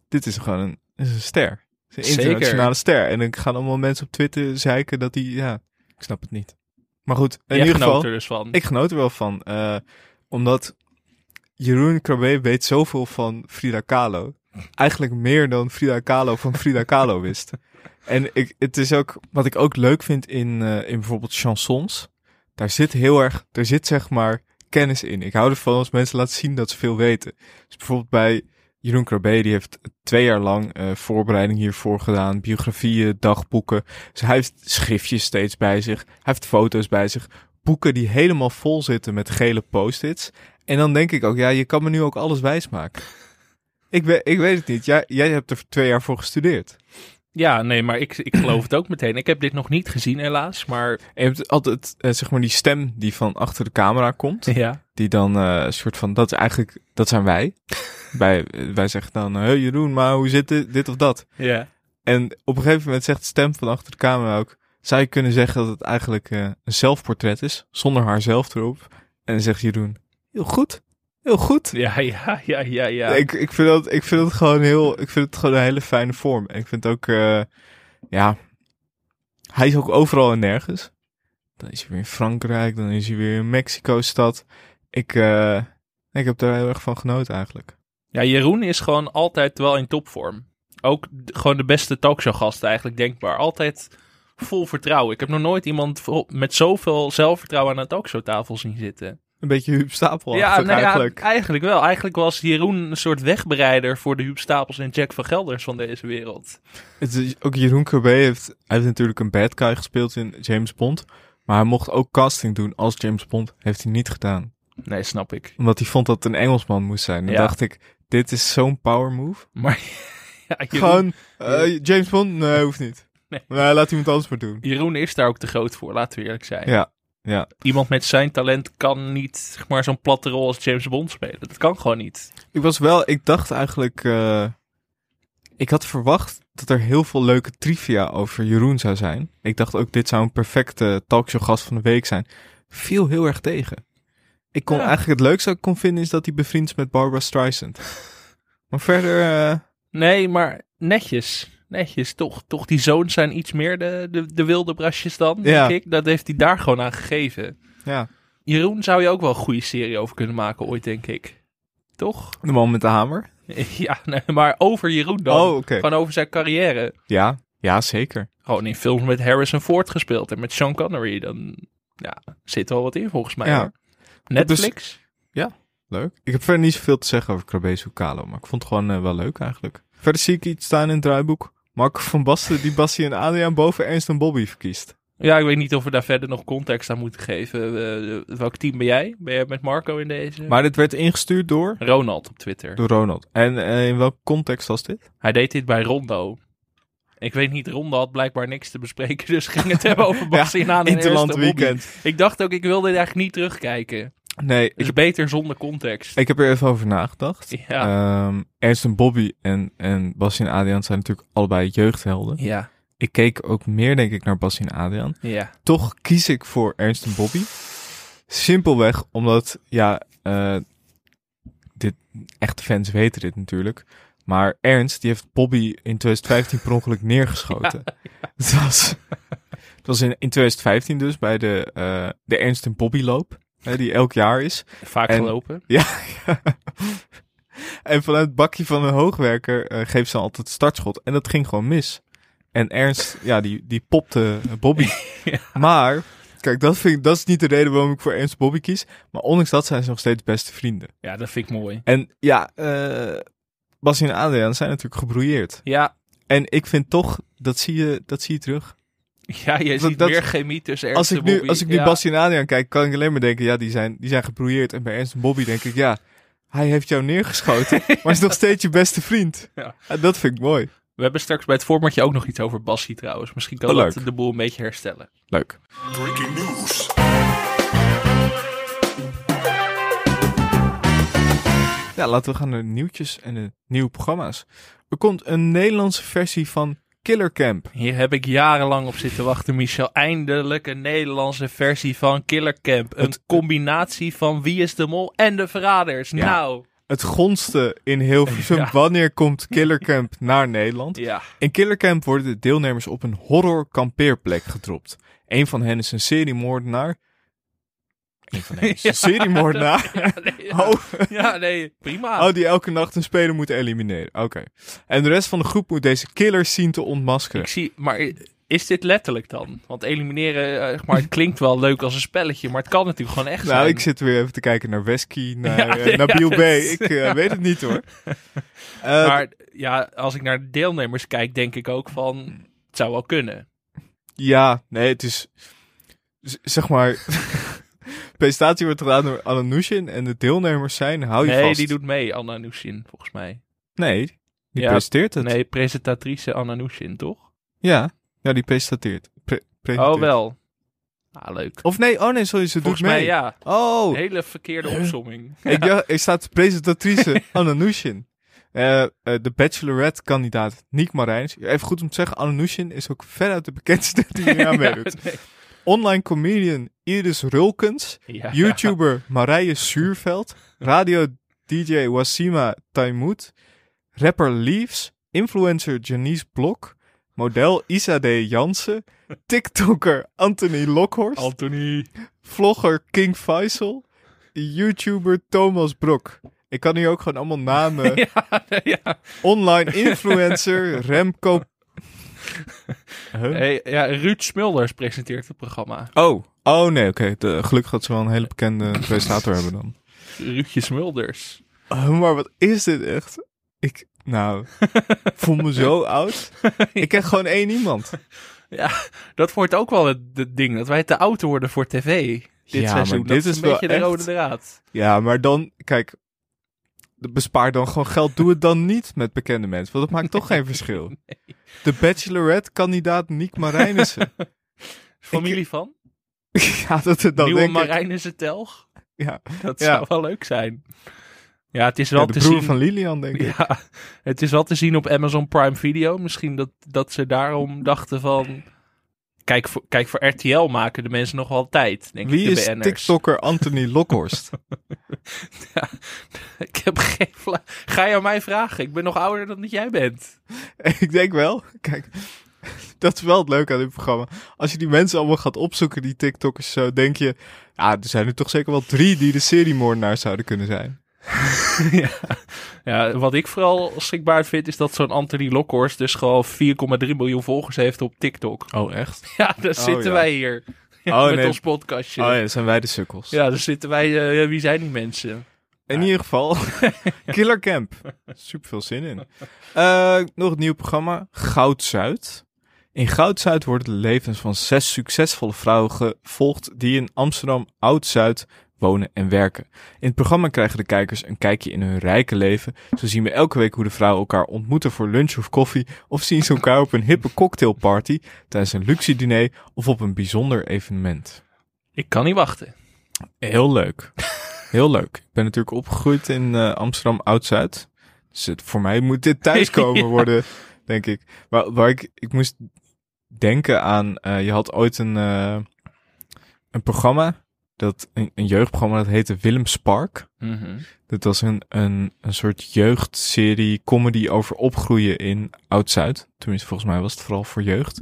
dit is gewoon een, is een ster. Een Zeker. internationale ster. En dan gaan allemaal mensen op Twitter zeiken dat hij, ja, ik snap het niet. Maar goed, in Jij ieder geval, er dus van. ik genoot er wel van. eh, omdat Jeroen Krabbe weet zoveel van Frida Kahlo. Eigenlijk meer dan Frida Kahlo van Frida Kahlo wist. En ik, het is ook, wat ik ook leuk vind in, eh, in bijvoorbeeld chansons. Daar zit heel erg, er zit zeg maar kennis in. Ik hou ervan als mensen laten zien dat ze veel weten. Dus bijvoorbeeld bij Jeroen Krabbe, die heeft twee jaar lang eh, voorbereiding hiervoor gedaan. Biografieën, dagboeken. Dus hij heeft schriftjes steeds bij zich. Hij heeft foto's bij zich. Boeken die helemaal vol zitten met gele post-its. En dan denk ik ook, ja, je kan me nu ook alles wijsmaken. Ik, weet, ik weet het niet. Jij, jij hebt er twee jaar voor gestudeerd. Ja, nee, maar ik, ik geloof het ook meteen. Ik heb dit nog niet gezien, helaas. Maar En je hebt altijd, eh, zeg maar, die stem die van achter de camera komt. ja, Die dan eh, een soort van, dat is eigenlijk, dat zijn wij. Wij, wij zeggen dan, hey Jeroen, maar hoe zit dit, dit of dat? ja. En op een gegeven moment zegt de stem van achter de camera ook, zou je kunnen zeggen dat het eigenlijk eh, een zelfportret is, zonder haar zelf erop. En dan zegt Jeroen, heel goed, heel goed. Ja, ja, ja, ja, ja. Ik, ik, vind dat, ik vind het gewoon heel, ik vind het gewoon een hele fijne vorm. En ik vind ook, eh, ja, hij is ook overal en nergens. Dan is hij weer in Frankrijk, dan is hij weer in Mexico-stad. Ik, eh, ik heb daar heel erg van genoten eigenlijk. Ja, Jeroen is gewoon altijd wel in topvorm. Ook gewoon de beste talkshowgast eigenlijk denkbaar. Altijd vol vertrouwen. Ik heb nog nooit iemand met zoveel zelfvertrouwen aan een talkshowtafel zien zitten. Een beetje Huub Stapel ja, nou ja, eigenlijk. eigenlijk wel. Eigenlijk was Jeroen een soort wegbereider voor de Huub Stapels en Jack van Gelders van deze wereld. Het is, ook Jeroen Krabbe heeft, hij heeft natuurlijk een bad guy gespeeld in James Bond. Maar hij mocht ook casting doen als James Bond. Heeft hij niet gedaan. Nee, snap ik. Omdat hij vond dat het een Engelsman moest zijn. Dan Ja. dacht ik, dit is zo'n power move. Maar ja, Jeroen, Gewoon, eh, James Bond? Nee, hoeft niet. Nee. Nee. laat iemand anders maar doen. Jeroen is daar ook te groot voor, laten we eerlijk zijn. Ja, ja. Iemand met zijn talent kan niet zeg maar, zo'n platte rol als James Bond spelen. Dat kan gewoon niet. Ik was wel, ik dacht eigenlijk, eh, ik had verwacht dat er heel veel leuke trivia over Jeroen zou zijn. Ik dacht ook, dit zou een perfecte talkshowgast van de week zijn. Viel heel erg tegen. Ik kon Ja. eigenlijk het leukste dat ik kon vinden is dat hij bevriend is met Barbara Streisand. Maar verder, eh, Nee, maar netjes. Netjes. Toch, toch die zoons zijn iets meer de, de, de wilde brasjes dan, Ja. denk ik. Dat heeft hij daar gewoon aan gegeven. ja, Jeroen zou je ook wel een goede serie over kunnen maken ooit, denk ik. Toch? de man met de hamer. ja, nee, maar over Jeroen dan. Oh. Gewoon over zijn carrière. Ja, ja, zeker. Gewoon in films met Harrison Ford gespeeld en met Sean Connery. Dan ja, zit er wel wat in volgens mij. Ja. hoor. Netflix? Leuk. Ik heb verder niet zoveel te zeggen over Krabezu Kalo, maar ik vond het gewoon eh, wel leuk eigenlijk. Verder zie ik iets staan in het draaiboek. Marco van Basten die Bassie en Adriaan boven Ernst en Bobby verkiest. Ja, ik weet niet of we daar verder nog context aan moeten geven. Eh, welk team ben jij? Ben jij met Marco in deze? Maar dit werd ingestuurd door, Ronald op Twitter. door Ronald. En eh, in welk context was dit? Hij deed dit bij Rondo. Ik weet niet, Rondo had blijkbaar niks te bespreken, dus ging het hebben over en Interland Ernst en Bobby. weekend. Ik dacht ook, ik wilde dit eigenlijk niet terugkijken. Nee, is ik, beter zonder context. ik heb er even over nagedacht. ja. Ehm, Ernst en Bobby en, en Bassie en Adriaan zijn natuurlijk allebei jeugdhelden. ja. Ik keek ook meer, denk ik, naar Bassie en Adriaan. Ja. Toch kies ik voor Ernst en Bobby. Simpelweg omdat, ja, eh, dit, echte fans weten dit natuurlijk. Maar Ernst, die heeft Bobby in 2015 per ongeluk neergeschoten. Het was, het was in, in 2015 dus bij de, eh, de Ernst en Bobby loop. Hè, die elk jaar is. Vaak En- gelopen. Ja. en vanuit het bakje van een hoogwerker eh, geeft ze altijd het startschot. En dat ging gewoon mis. En Ernst, ja, die, die popte eh, Bobby. Ja. Maar, kijk, dat, vind ik, dat is niet de reden waarom ik voor Ernst Bobby kies. Maar ondanks dat zijn ze nog steeds beste vrienden. Ja, dat vind ik mooi. En ja, eh Bassie en Adriaan zijn natuurlijk gebrouilleerd. Ja, En ik vind toch, dat zie je, dat zie je terug. ja je ziet dat- meer chemie tussen Ernst Als ik en nu, als ik nu ja. Bassie en Adriaan kijk, kan ik alleen maar denken, ja, die zijn, die zijn gebrouilleerd. En bij Ernst en Bobby denk ik, ja, hij heeft jou neergeschoten, maar is nog steeds je beste vriend. Ja. En dat vind ik mooi. We hebben straks bij het formatje ook nog iets over Bassie trouwens. Misschien kan Oh, dat de boel een beetje herstellen. Leuk. Breaking news. Ja, laten we gaan naar de nieuwtjes en de nieuwe programma's. Er komt een Nederlandse versie van Killer Camp. Hier heb ik jarenlang op zitten wachten, Michel. Eindelijk een Nederlandse versie van Killer Camp. Een Het- combinatie van Wie is de Mol en de Verraders. Ja. Nou, Het gonste in Hilversum. Ja. Wanneer komt Killer Camp naar Nederland? ja. In Killer Camp worden de deelnemers op een horror kampeerplek gedropt. Een van hen is een seriemoordenaar. Een van seriemoordenaar. Ja, nee, ja. Oh, Ja, nee, prima. oh, die elke nacht een speler moet elimineren. Oké. En de rest van de groep moet deze killers zien te ontmaskeren. Ik zie, maar is dit letterlijk dan? Want elimineren, eh, zeg maar, het klinkt wel leuk als een spelletje, maar het kan natuurlijk gewoon echt Nou, zijn. ik zit weer even te kijken naar Wesky, naar Ja, eh, Nabil ja, B. dat- Ik eh, weet het niet hoor. Eh, Maar ja, als ik naar de deelnemers kijk, denk ik ook van, het zou wel kunnen. Ja, nee, het is... z- Zeg maar... presentatie wordt gedaan door Anna Nushin en de deelnemers zijn... Hou je nee, vast. die doet mee, Anna Nushin, volgens mij. Nee, die Ja, presenteert het. Nee, presentatrice Anna Nushin, toch? Ja, ja, die presenteert. Pre- presenteert. Oh, wel. Ah, leuk. Of nee, oh nee, sorry, ze Volgens doet mee. mij ja. Oh, Hele verkeerde opsomming. ik dacht, er staat presentatrice Anna Nushin. Eh, eh, de Bachelorette-kandidaat Niek Marijns. Even goed om te zeggen, Anna Nushin is ook veruit de bekendste die hier aan meedoet. nee. Online comedian Iris Rulkens. Ja. YouTuber Marije Suurveld. Radio DJ Wasima Taimut. Rapper Leaves. Influencer Janice Blok. Model Isa D. Jansen. TikToker Anthony Lokhorst. Anthony. Vlogger King Faisal. YouTuber Thomas Brok. Ik kan hier ook gewoon allemaal namen. ja. Online influencer Remco. Huh? Hey, ja, Ruud Smulders presenteert het programma. Oh. Oh nee, oké. Gelukkig dat ze wel een hele bekende presentator hebben dan. Ruudje Smulders. Oh, maar wat is dit echt? Ik, nou, voel me zo oud. Ik ken gewoon één iemand. Ja, dat wordt ook wel het, het ding. Dat wij te oud worden voor tv. Dit Ja, maar seizoen. dit dat is een beetje de echt- rode draad. Ja, maar dan, kijk, bespaar dan gewoon geld. Doe het dan niet met bekende mensen, want dat maakt toch geen verschil. De Bachelorette-kandidaat Niek Marijnissen. Familie van? ja, dat het dan Nieuwe denk ik. Marijnissen Telg? Ja, Dat Ja. zou wel leuk zijn. Ja, het is wel ja, de te broer zien. van Lilian, denk ik. Ja, het is wel te zien op Amazon Prime Video. Misschien dat, dat ze daarom dachten van... Kijk voor, kijk, voor RTL maken de mensen nog wel tijd, denk Wie ik, de is BN'ers. TikToker Anthony Lokhorst? Ik heb geen vla- Ga je aan mij vragen? Ik ben nog ouder dan dat jij bent. ik denk wel, kijk, dat is wel het leuke aan dit programma. Als je die mensen allemaal gaat opzoeken, die TikTokkers, zo denk je, ja, er zijn er toch zeker wel drie die de seriemoordenaar zouden kunnen zijn. ja. ja, wat ik vooral schrikbaar vind, is dat zo'n Anthony Lockhorst dus gewoon 4,3 miljoen volgers heeft op TikTok. Oh, echt? Ja, daar zitten ja. wij hier. Oh, met nee. ons podcastje. Oh ja, zijn wij de sukkels. Ja, daar zitten wij. eh, wie zijn die mensen? In ieder geval, Killer Camp. Super veel zin in. Eh, nog een nieuw programma, Goud Zuid. In Goud Zuid worden de levens van zes succesvolle vrouwen gevolgd die in Amsterdam Oud-Zuid wonen en werken. In het programma krijgen de kijkers een kijkje in hun rijke leven. Zo zien we elke week hoe de vrouwen elkaar ontmoeten voor lunch of koffie. Of zien ze elkaar op een hippe cocktailparty, tijdens een luxe diner of op een bijzonder evenement. Ik kan niet wachten. Heel leuk. Heel leuk. Ik ben natuurlijk opgegroeid in eh, Amsterdam Oud-Zuid. Dus het, voor mij moet dit thuiskomen Ja. worden, denk ik. Maar waar ik, ik moest denken aan, eh, je had ooit een, eh, een programma, dat, een, een jeugdprogramma dat heette Willem Spark. Mhm. Dit was een, een, een soort jeugdserie comedy over opgroeien in Oud-Zuid. Tenminste, volgens mij was het vooral voor jeugd.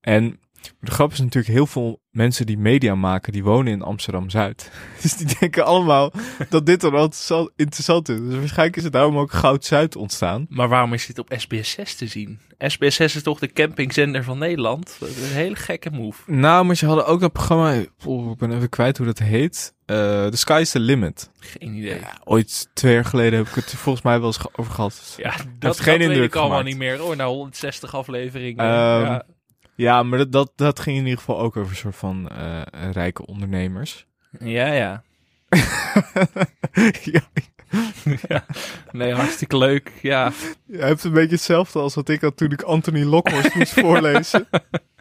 En de grap is natuurlijk heel veel mensen die media maken, die wonen in Amsterdam-Zuid. Dus die denken allemaal dat dit dan interessant is. Dus waarschijnlijk is het daarom ook Goud-Zuid ontstaan. Maar waarom is dit op SBS6 te zien? SBS6 is toch de campingzender van Nederland? Dat is een hele gekke move. Nou, maar ze hadden ook een programma, oh, ik ben even kwijt hoe dat heet. Eh The Sky is the Limit. Geen idee. Ja, ooit twee jaar geleden heb ik het volgens mij wel eens over gehad. Ja, dat, geen dat weet ik allemaal niet meer. hoor. na 160 afleveringen. Ehm, ja. Ja, maar dat, dat, dat ging in ieder geval ook over een soort van eh, rijke ondernemers. ja, ja. ja, Nee, hartstikke leuk. Ja, je hebt een beetje hetzelfde als wat ik had toen ik Anthony Lockhorst moest voorlezen.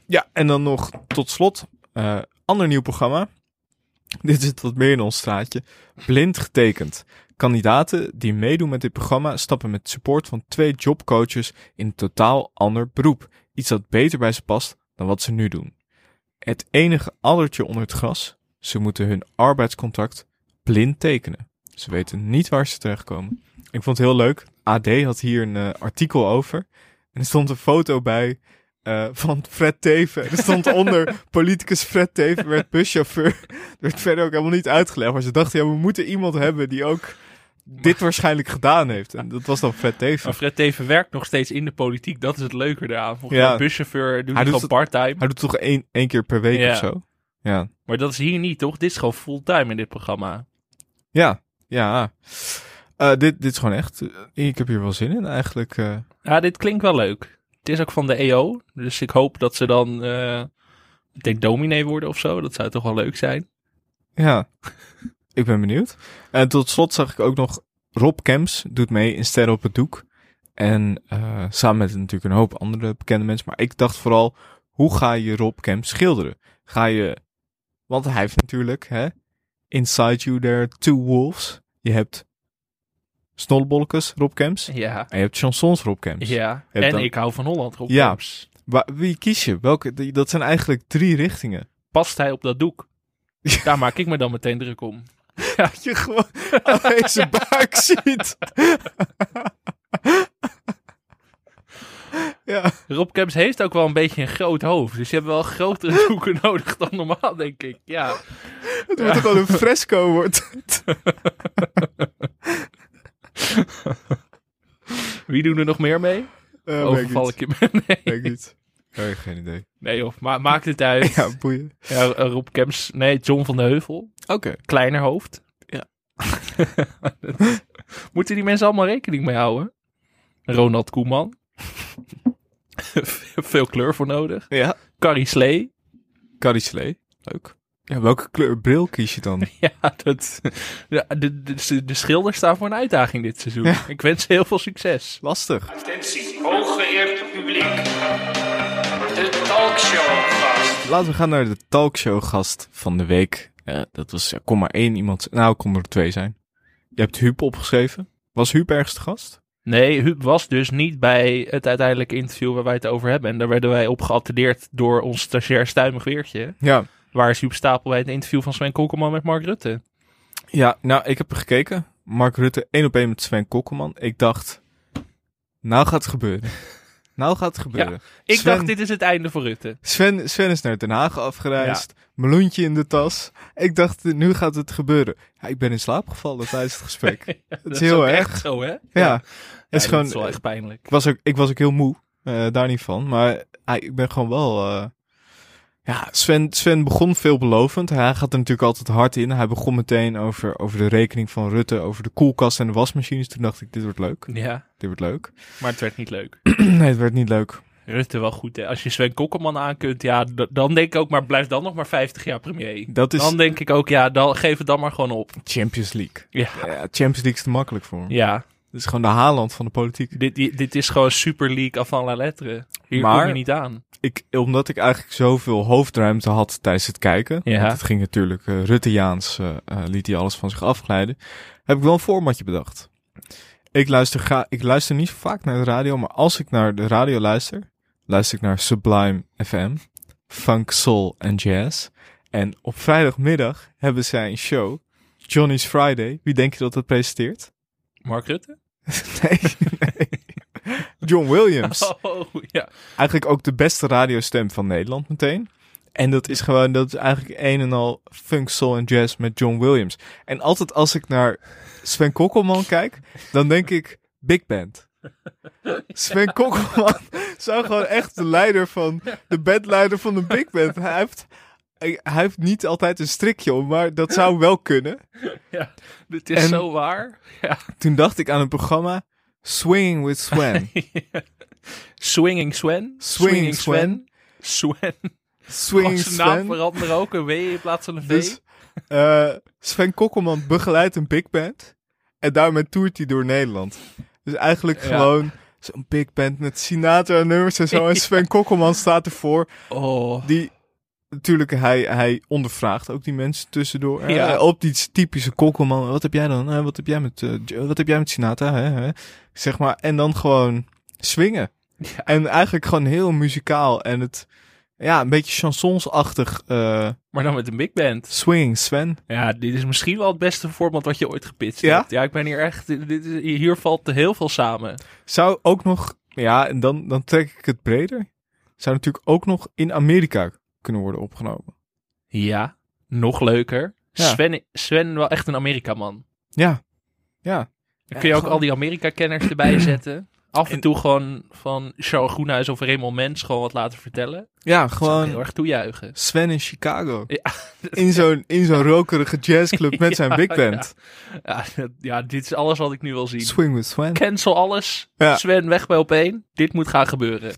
Ja, en dan nog tot slot, eh, ander nieuw programma. Dit zit wat meer in ons straatje. Blind getekend. Kandidaten die meedoen met dit programma stappen met support van twee jobcoaches in een totaal ander beroep. Iets dat beter bij ze past dan wat ze nu doen. Het enige addertje onder het gras, ze moeten hun arbeidscontract blind tekenen. Ze weten niet waar ze terechtkomen. Ik vond het heel leuk. AD had hier een eh, artikel over. En er stond een foto bij eh, van Fred Teven. En er stond onder politicus Fred Teven werd buschauffeur. Er werd verder ook helemaal niet uitgelegd. Maar ze dachten, ja, we moeten iemand hebben die ook dit waarschijnlijk gedaan heeft. En dat was dan Fred Teven. maar Fred Teven werkt nog steeds in de politiek. Dat is het leuke eraan. Volgens Ja. buschauffeur doet Hij gewoon part-time. Hij doet toch één, één keer per week Ja. of zo? Ja. Maar dat is hier niet, toch? Dit is gewoon fulltime in dit programma. Ja, ja. Eh, dit, dit is gewoon echt... eh, ik heb hier wel zin in eigenlijk. eh. Ja, dit klinkt wel leuk. Het is ook van de EO. Dus ik hoop dat ze dan, eh, ik denk, dominee worden of zo. Dat zou toch wel leuk zijn. Ja, ik ben benieuwd. En tot slot zag ik ook nog Rob Kemps doet mee in Sterren op het Doek. En eh, samen met natuurlijk een hoop andere bekende mensen. Maar ik dacht vooral, hoe ga je Rob Kemps schilderen? Ga je, want hij heeft natuurlijk, hè, Inside You There are Two Wolves. Je hebt Snollebolletjes Rob Kemps. Ja. En je hebt chansons Rob Kemps. Ja. En dan- ik hou van Holland, Rob Ja. Kemps. Wa- wie kies je? Welke? Dat zijn eigenlijk drie richtingen. Past hij op dat doek? Daar maak ik me dan meteen druk om. Dat je gewoon alleen zijn buik ziet. ja. Rob Kemps heeft ook wel een beetje een groot hoofd. Dus je hebt wel grotere doeken nodig dan normaal, denk ik. Ja. Het wordt gewoon een fresco wordt. Wie doen er nog meer mee? Eh, Overval weet ik je? Nee. Ik niet. Oh, geen idee. Nee joh, ma maakt het uit. Ja, boeien. Ja, Rob Kemps, nee, John van de Heuvel. Oké. Kleiner hoofd. Ja. Moeten die mensen allemaal rekening mee houden? Ronald Koeman. Veel kleur voor nodig. Ja. Carrie Slee. Carrie Slee. Leuk. Ja, welke kleur bril kies je dan? Ja, dat, de, de, de, de schilders staan voor een uitdaging dit seizoen. Ik wens ze heel veel succes. Lastig. Attentie, hooggeëerd publiek. De. Laten we gaan naar de talkshow gast van de week. Dat was, ja, kon maar één iemand, nou kon er twee zijn. Je hebt Huub opgeschreven. Was Huub ergens te gast? Nee, Huub was dus niet bij het uiteindelijke interview waar wij het over hebben. En daar werden wij op geattendeerd door ons stagiair Stuimig Weertje. Ja. Waar is Huub Stapel bij het interview van Sven Kokkelman met Mark Rutte? Ja, nou, ik heb er gekeken. Mark Rutte één op één met Sven Kokkelman. Ik dacht, nou gaat het gebeuren. Nou gaat het gebeuren. Ik Sven- dacht, dit is het einde voor Rutte. Sven, Sven is naar Den Haag afgereisd. Meloentje in de tas. Ik dacht, nu gaat het gebeuren. Ja, ik ben in slaap gevallen tijdens het gesprek. Dat is heel erg. echt zo, hè? ja, Ja, het is dat gewoon... is wel echt pijnlijk. ik, was ook, ik was ook heel moe. eh, daar niet van. Maar ik ben gewoon wel... eh, ja, Sven, Sven begon veelbelovend. Hij gaat er natuurlijk altijd hard in. Hij begon meteen over, over de rekening van Rutte, over de koelkast en de wasmachines. Toen dacht ik, dit wordt leuk. Ja, Dit wordt leuk. maar het werd niet leuk. nee, het werd niet leuk. Rutte wel goed, hè? Als je Sven Kokkelman aan kunt, ja, dan denk ik ook maar, blijf dan nog maar 50 jaar premier. Dat is Dan denk ik ook, ja, dan, geef het dan maar gewoon op. Champions League. Ja, Ja, Champions League is te makkelijk voor hem. ja. Is gewoon de Haaland van de politiek. Dit, dit, dit is gewoon Super League avant la lettre. Hier Maar- kom je niet aan. Ik, omdat ik eigenlijk zoveel hoofdruimte had tijdens het kijken. Ja. Want het ging natuurlijk uh, Ruttejaans, eh, eh, liet hij alles van zich afglijden. Heb ik wel een formatje bedacht. Ik luister, ga, ik luister niet vaak naar de radio, maar als ik naar de radio luister, luister ik naar Sublime FM, Funk, Soul en Jazz. En op vrijdagmiddag hebben zij een show, Johnny's Friday. Wie denk je dat het presenteert? Mark Rutte? Nee, nee. John Williams. Oh, ja. Eigenlijk ook de beste radiostem van Nederland meteen. En dat is gewoon, dat is eigenlijk een en al funk, soul en jazz met John Williams. En altijd als ik naar Sven Kokkelman kijk, dan denk ik Big Band. Sven Kokkelman zou gewoon echt de leider van, de bandleider van de Big Band. Hij heeft, hij heeft niet altijd een strikje om, maar dat zou wel kunnen. ja, dit is En- zo waar. Ja. Toen dacht ik aan een programma Swinging with Sven. Swinging Sven. Swinging Sven. Sven. Swinging zijn naam veranderen ook een W in plaats van een V. Dus eh, Sven Kokkelman begeleidt een big band. En daarmee toert hij door Nederland. Dus eigenlijk Ja. gewoon zo'n big band met Sinatra nummers en zo. En Sven Kokkelman staat ervoor. oh. Die natuurlijk, hij, hij ondervraagt ook die mensen tussendoor. Eh, Ja. op die typische Kokkelman. Wat heb jij dan? Eh, wat heb jij met, eh, Jo- wat heb jij met Sinatra? Hè? Hè? Zeg maar. En dan gewoon swingen. Ja. En eigenlijk gewoon heel muzikaal. En het, ja, een beetje chansonsachtig. eh Maar dan met een big band. swing, Sven. Ja, dit is misschien wel het beste format wat je ooit gepitcht Ja? hebt. Ja, ik ben hier echt... Dit, dit is- hier valt heel veel samen. Zou ook nog, ja, en dan, dan trek ik het breder. Zou natuurlijk ook nog in Amerika kunnen worden opgenomen. Ja, nog leuker. Ja. Sven, Sven wel echt een Amerika-man. Ja, ja. Dan kun je ook gewoon- al die Amerika-kenners erbij zetten. Af en En- toe gewoon van Charles Groenhuis of Raymond Mens gewoon wat laten vertellen. Ja, Gewoon heel erg toejuichen. Sven in Chicago. Ja. In zo'n, in zo'n rokerige jazzclub met zijn big band. Ja, ja, dit is alles wat ik nu wil zien. Swing with Sven. Cancel alles. Ja. Sven weg bij op één. Dit moet gaan gebeuren.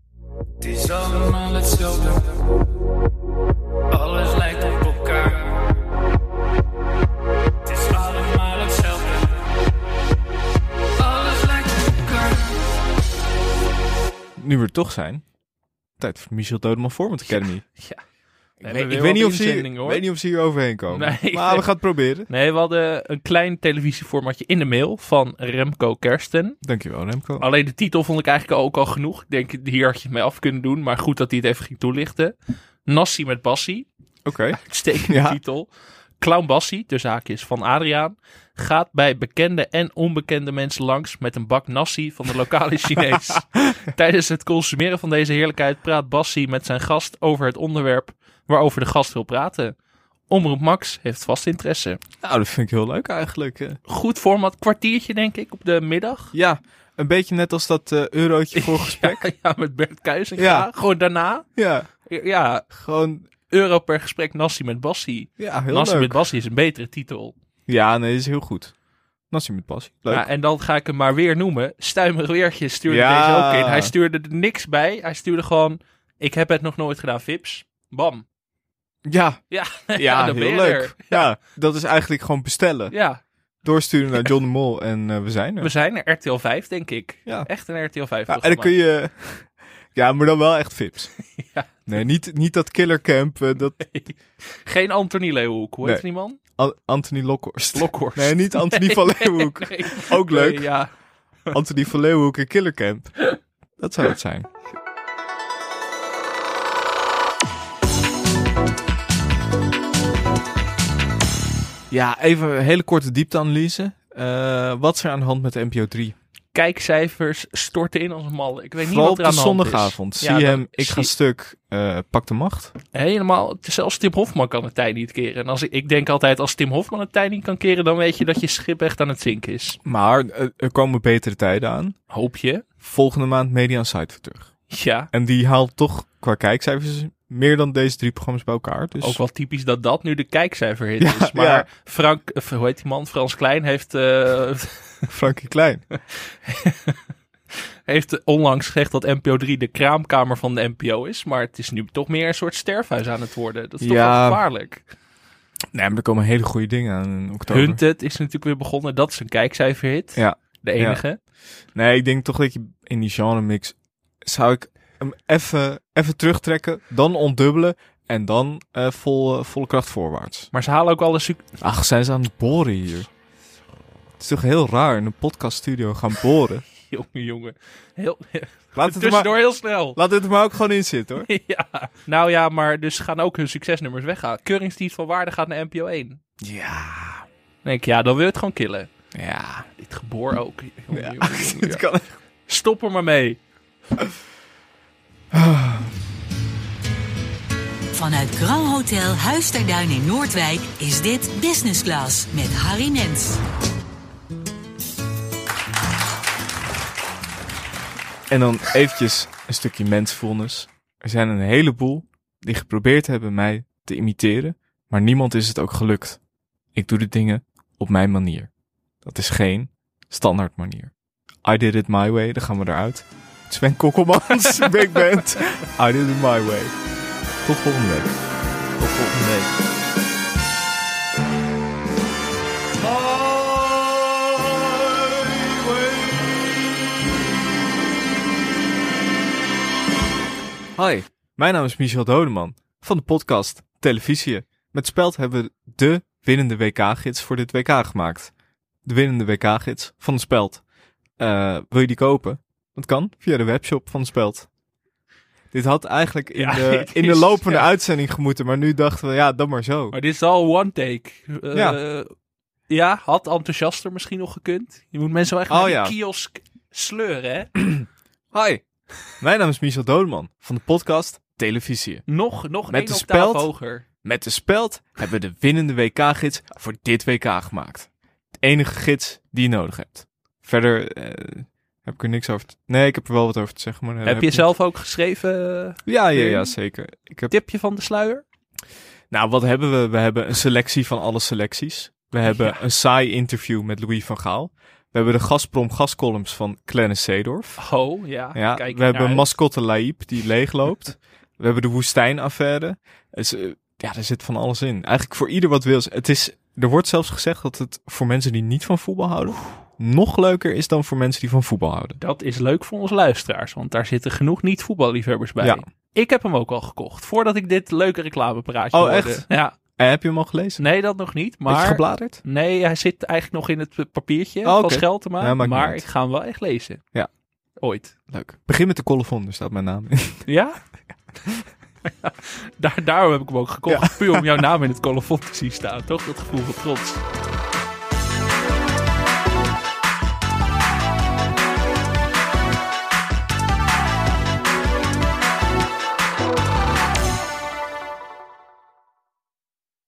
Het is allemaal hetzelfde. Nu we er toch zijn. Tijd voor Michel Dodeman Format Academy. Ja. Ik, We weet, hebben ik weer weet, niet of ze hier, weet niet of ze hier overheen komen. Nee. maar we gaan het proberen. Nee, we hadden een klein televisieformatje in de mail van Remco Kersten. Dankjewel Remco. Alleen de titel vond ik eigenlijk ook al genoeg. Ik denk, hier had je het mee af kunnen doen. Maar goed dat hij het even ging toelichten. Nassi met Bassie. Oké. Uitstekende Ja. titel. Clown Bassie, tussen haakjes van Adriaan, gaat bij bekende en onbekende mensen langs met een bak nasi van de lokale Chinees. Tijdens het consumeren van deze heerlijkheid praat Bassie met zijn gast over het onderwerp waarover de gast wil praten. Omroep Max heeft vast interesse. Nou, dat vind ik heel leuk eigenlijk. eh. Goed format, kwartiertje denk ik op de middag. Ja, een beetje net als dat eh, eurotje voor gesprek. Ja, ja, met Bert Kuijs. Ja. Gewoon daarna. ja, Ja, gewoon, euro per gesprek Nassi met Bassie. ja, heel Nassi leuk. met Bassie is een betere titel. Ja, nee, dat is heel goed. Nassi met passie. Leuk. Ja, en dan ga ik hem maar weer noemen. Stuimerig Weertje stuurde Ja. deze ook in. Hij stuurde er niks bij. Hij stuurde gewoon, ik heb het nog nooit gedaan, Vips. Bam. ja, Ja, ja, heel je leuk. Ja. dat is eigenlijk gewoon bestellen. Ja, Doorsturen naar John de Mol en eh, we zijn er. we zijn er. RTL 5, denk ik. Ja. Echt een RTL 5 Ja, en dan kun je... Ja, maar dan wel echt vips. Ja. Nee, niet, niet dat killercamp, eh, dat Geen Anthony Leeuwenhoek. Hoe heet Nee. die man? An- Anthony Lokhorst. Lokhorst. Nee, niet Anthony van Leeuwenhoek. Nee, nee. Ook leuk. Nee, ja. Anthony van Leeuwenhoek en killercamp. Dat zou het zijn. Ja, even een hele korte diepteanalyse. Eh, wat is er aan de hand met de NPO 3? Kijkcijfers storten in als een malle. Ik weet niet wat er aan de hand is. zondagavond. Ja, Zie hem, ik ga stuk, eh, pak de macht. Helemaal. Zelfs Tim Hofman kan het tij niet keren. En als ik, ik denk altijd, als Tim Hofman het tij niet kan keren, dan weet je dat je schip echt aan het zinken is. Maar eh, er komen betere tijden aan. Hoop je? Volgende maand Media Site weer terug. Ja. En die haalt toch qua kijkcijfers meer dan deze drie programma's bij elkaar. Dus Ook wel typisch dat dat nu de kijkcijferhit Ja, is. Maar ja. Frank, of hoe heet die man? Frans Klein heeft, eh, Frankie Klein. heeft onlangs gezegd dat NPO 3 de kraamkamer van de NPO is. Maar het is nu toch meer een soort sterfhuis aan het worden. Dat is toch Ja. wel gevaarlijk. Nee, maar er komen hele goede dingen aan in oktober. Hunted is natuurlijk weer begonnen. Dat is een kijkcijferhit. Ja. De enige. Nee, ik denk toch dat je in die genre mix zou ik hem even, even terugtrekken, dan ontdubbelen en dan eh, vol, eh, volle kracht voorwaarts. Maar ze halen ook alle suc- Ach, zijn ze aan het boren hier? Het is toch heel raar in een podcaststudio gaan boren. Jongen, jongen. Heel, Laat het er maar, tussendoor heel snel. laat het er maar ook gewoon in zitten hoor. ja. Nou ja, maar dus gaan ook hun succesnummers weggaan. Keuringsdienst van Waarde gaat naar NPO 1. Ja, Dan denk ik, ja, dan wil je het gewoon killen. ja. Dit geboor ook. Jongen, Ja, jongen, jongen, het ja. kan echt. Stop er maar mee. Vanuit Grand Hotel Huis Duin in Noordwijk is dit Business Class met Harry Nens. En dan eventjes een stukje mensfulness. Er zijn een heleboel die geprobeerd hebben mij te imiteren, maar niemand is het ook gelukt. Ik doe de dingen op mijn manier. Dat is geen standaard manier. I did it my way, dan gaan we eruit. Sven Kokkelmans, Big Band. I did it my way. Tot volgende week. Tot volgende week. Hi, mijn naam is Michel Dodeman van de podcast Televisie. Met Speld hebben we de winnende WK-gids voor dit WK gemaakt. De winnende WK-gids van de Speld. Eh, wil je die kopen? Dat kan via de webshop van de Speld. Dit had eigenlijk in, Ja, de, in de lopende ja. uitzending gemoeten, maar nu dachten we, ja, dan maar zo. Maar dit is al one take. Eh, Ja. ja. had enthousiaster misschien nog gekund. Je moet mensen wel echt Oh, naar die kiosk sleuren, hè? Hi, mijn naam is Michel Dodeman van de podcast Televisie. Nog, nog Met één de octaaf speld. hoger. Met de speld hebben we de winnende WK-gids voor dit WK gemaakt. De enige gids die je nodig hebt. Verder eh, heb ik er niks over te... Nee, ik heb er wel wat over te zeggen. Maar, eh, Heb je zelf ook geschreven? eh. Ja, ja, ja, zeker. Ik heb... tipje van de sluier? Nou, wat hebben we? We hebben een selectie van alle selecties. We hebben Ja. een saai interview met Louis van Gaal. We hebben de Gazprom gascolumns van Clarence Seedorf. Oh, ja. Ja, Kijk we hebben mascotte Laïp die leegloopt. we hebben de woestijnaffaire. Dus, eh, ja, er zit van alles in. Eigenlijk voor ieder wat wil. Het is, er wordt zelfs gezegd dat het voor mensen die niet van voetbal houden nog leuker is dan voor mensen die van voetbal houden. Dat is leuk voor onze luisteraars, want daar zitten genoeg niet-voetballiefhebbers bij. Ja. Ik heb hem ook al gekocht, voordat ik dit leuke reclamepraatje Oh, hoorde. echt? Ja. En heb je hem al gelezen? Nee, dat nog niet, Beetje maar... gebladerd? Nee, hij zit eigenlijk nog in het papiertje Oh, van oké. Scheltema, Ja, maar ik ga hem wel echt lezen. Ja. Ooit. Leuk. Begin met de colofon, daar staat mijn naam in. Ja? Daar, daarom heb ik hem ook gekocht. Puur om jouw naam in het colofon te zien staan. Toch? Dat gevoel van trots.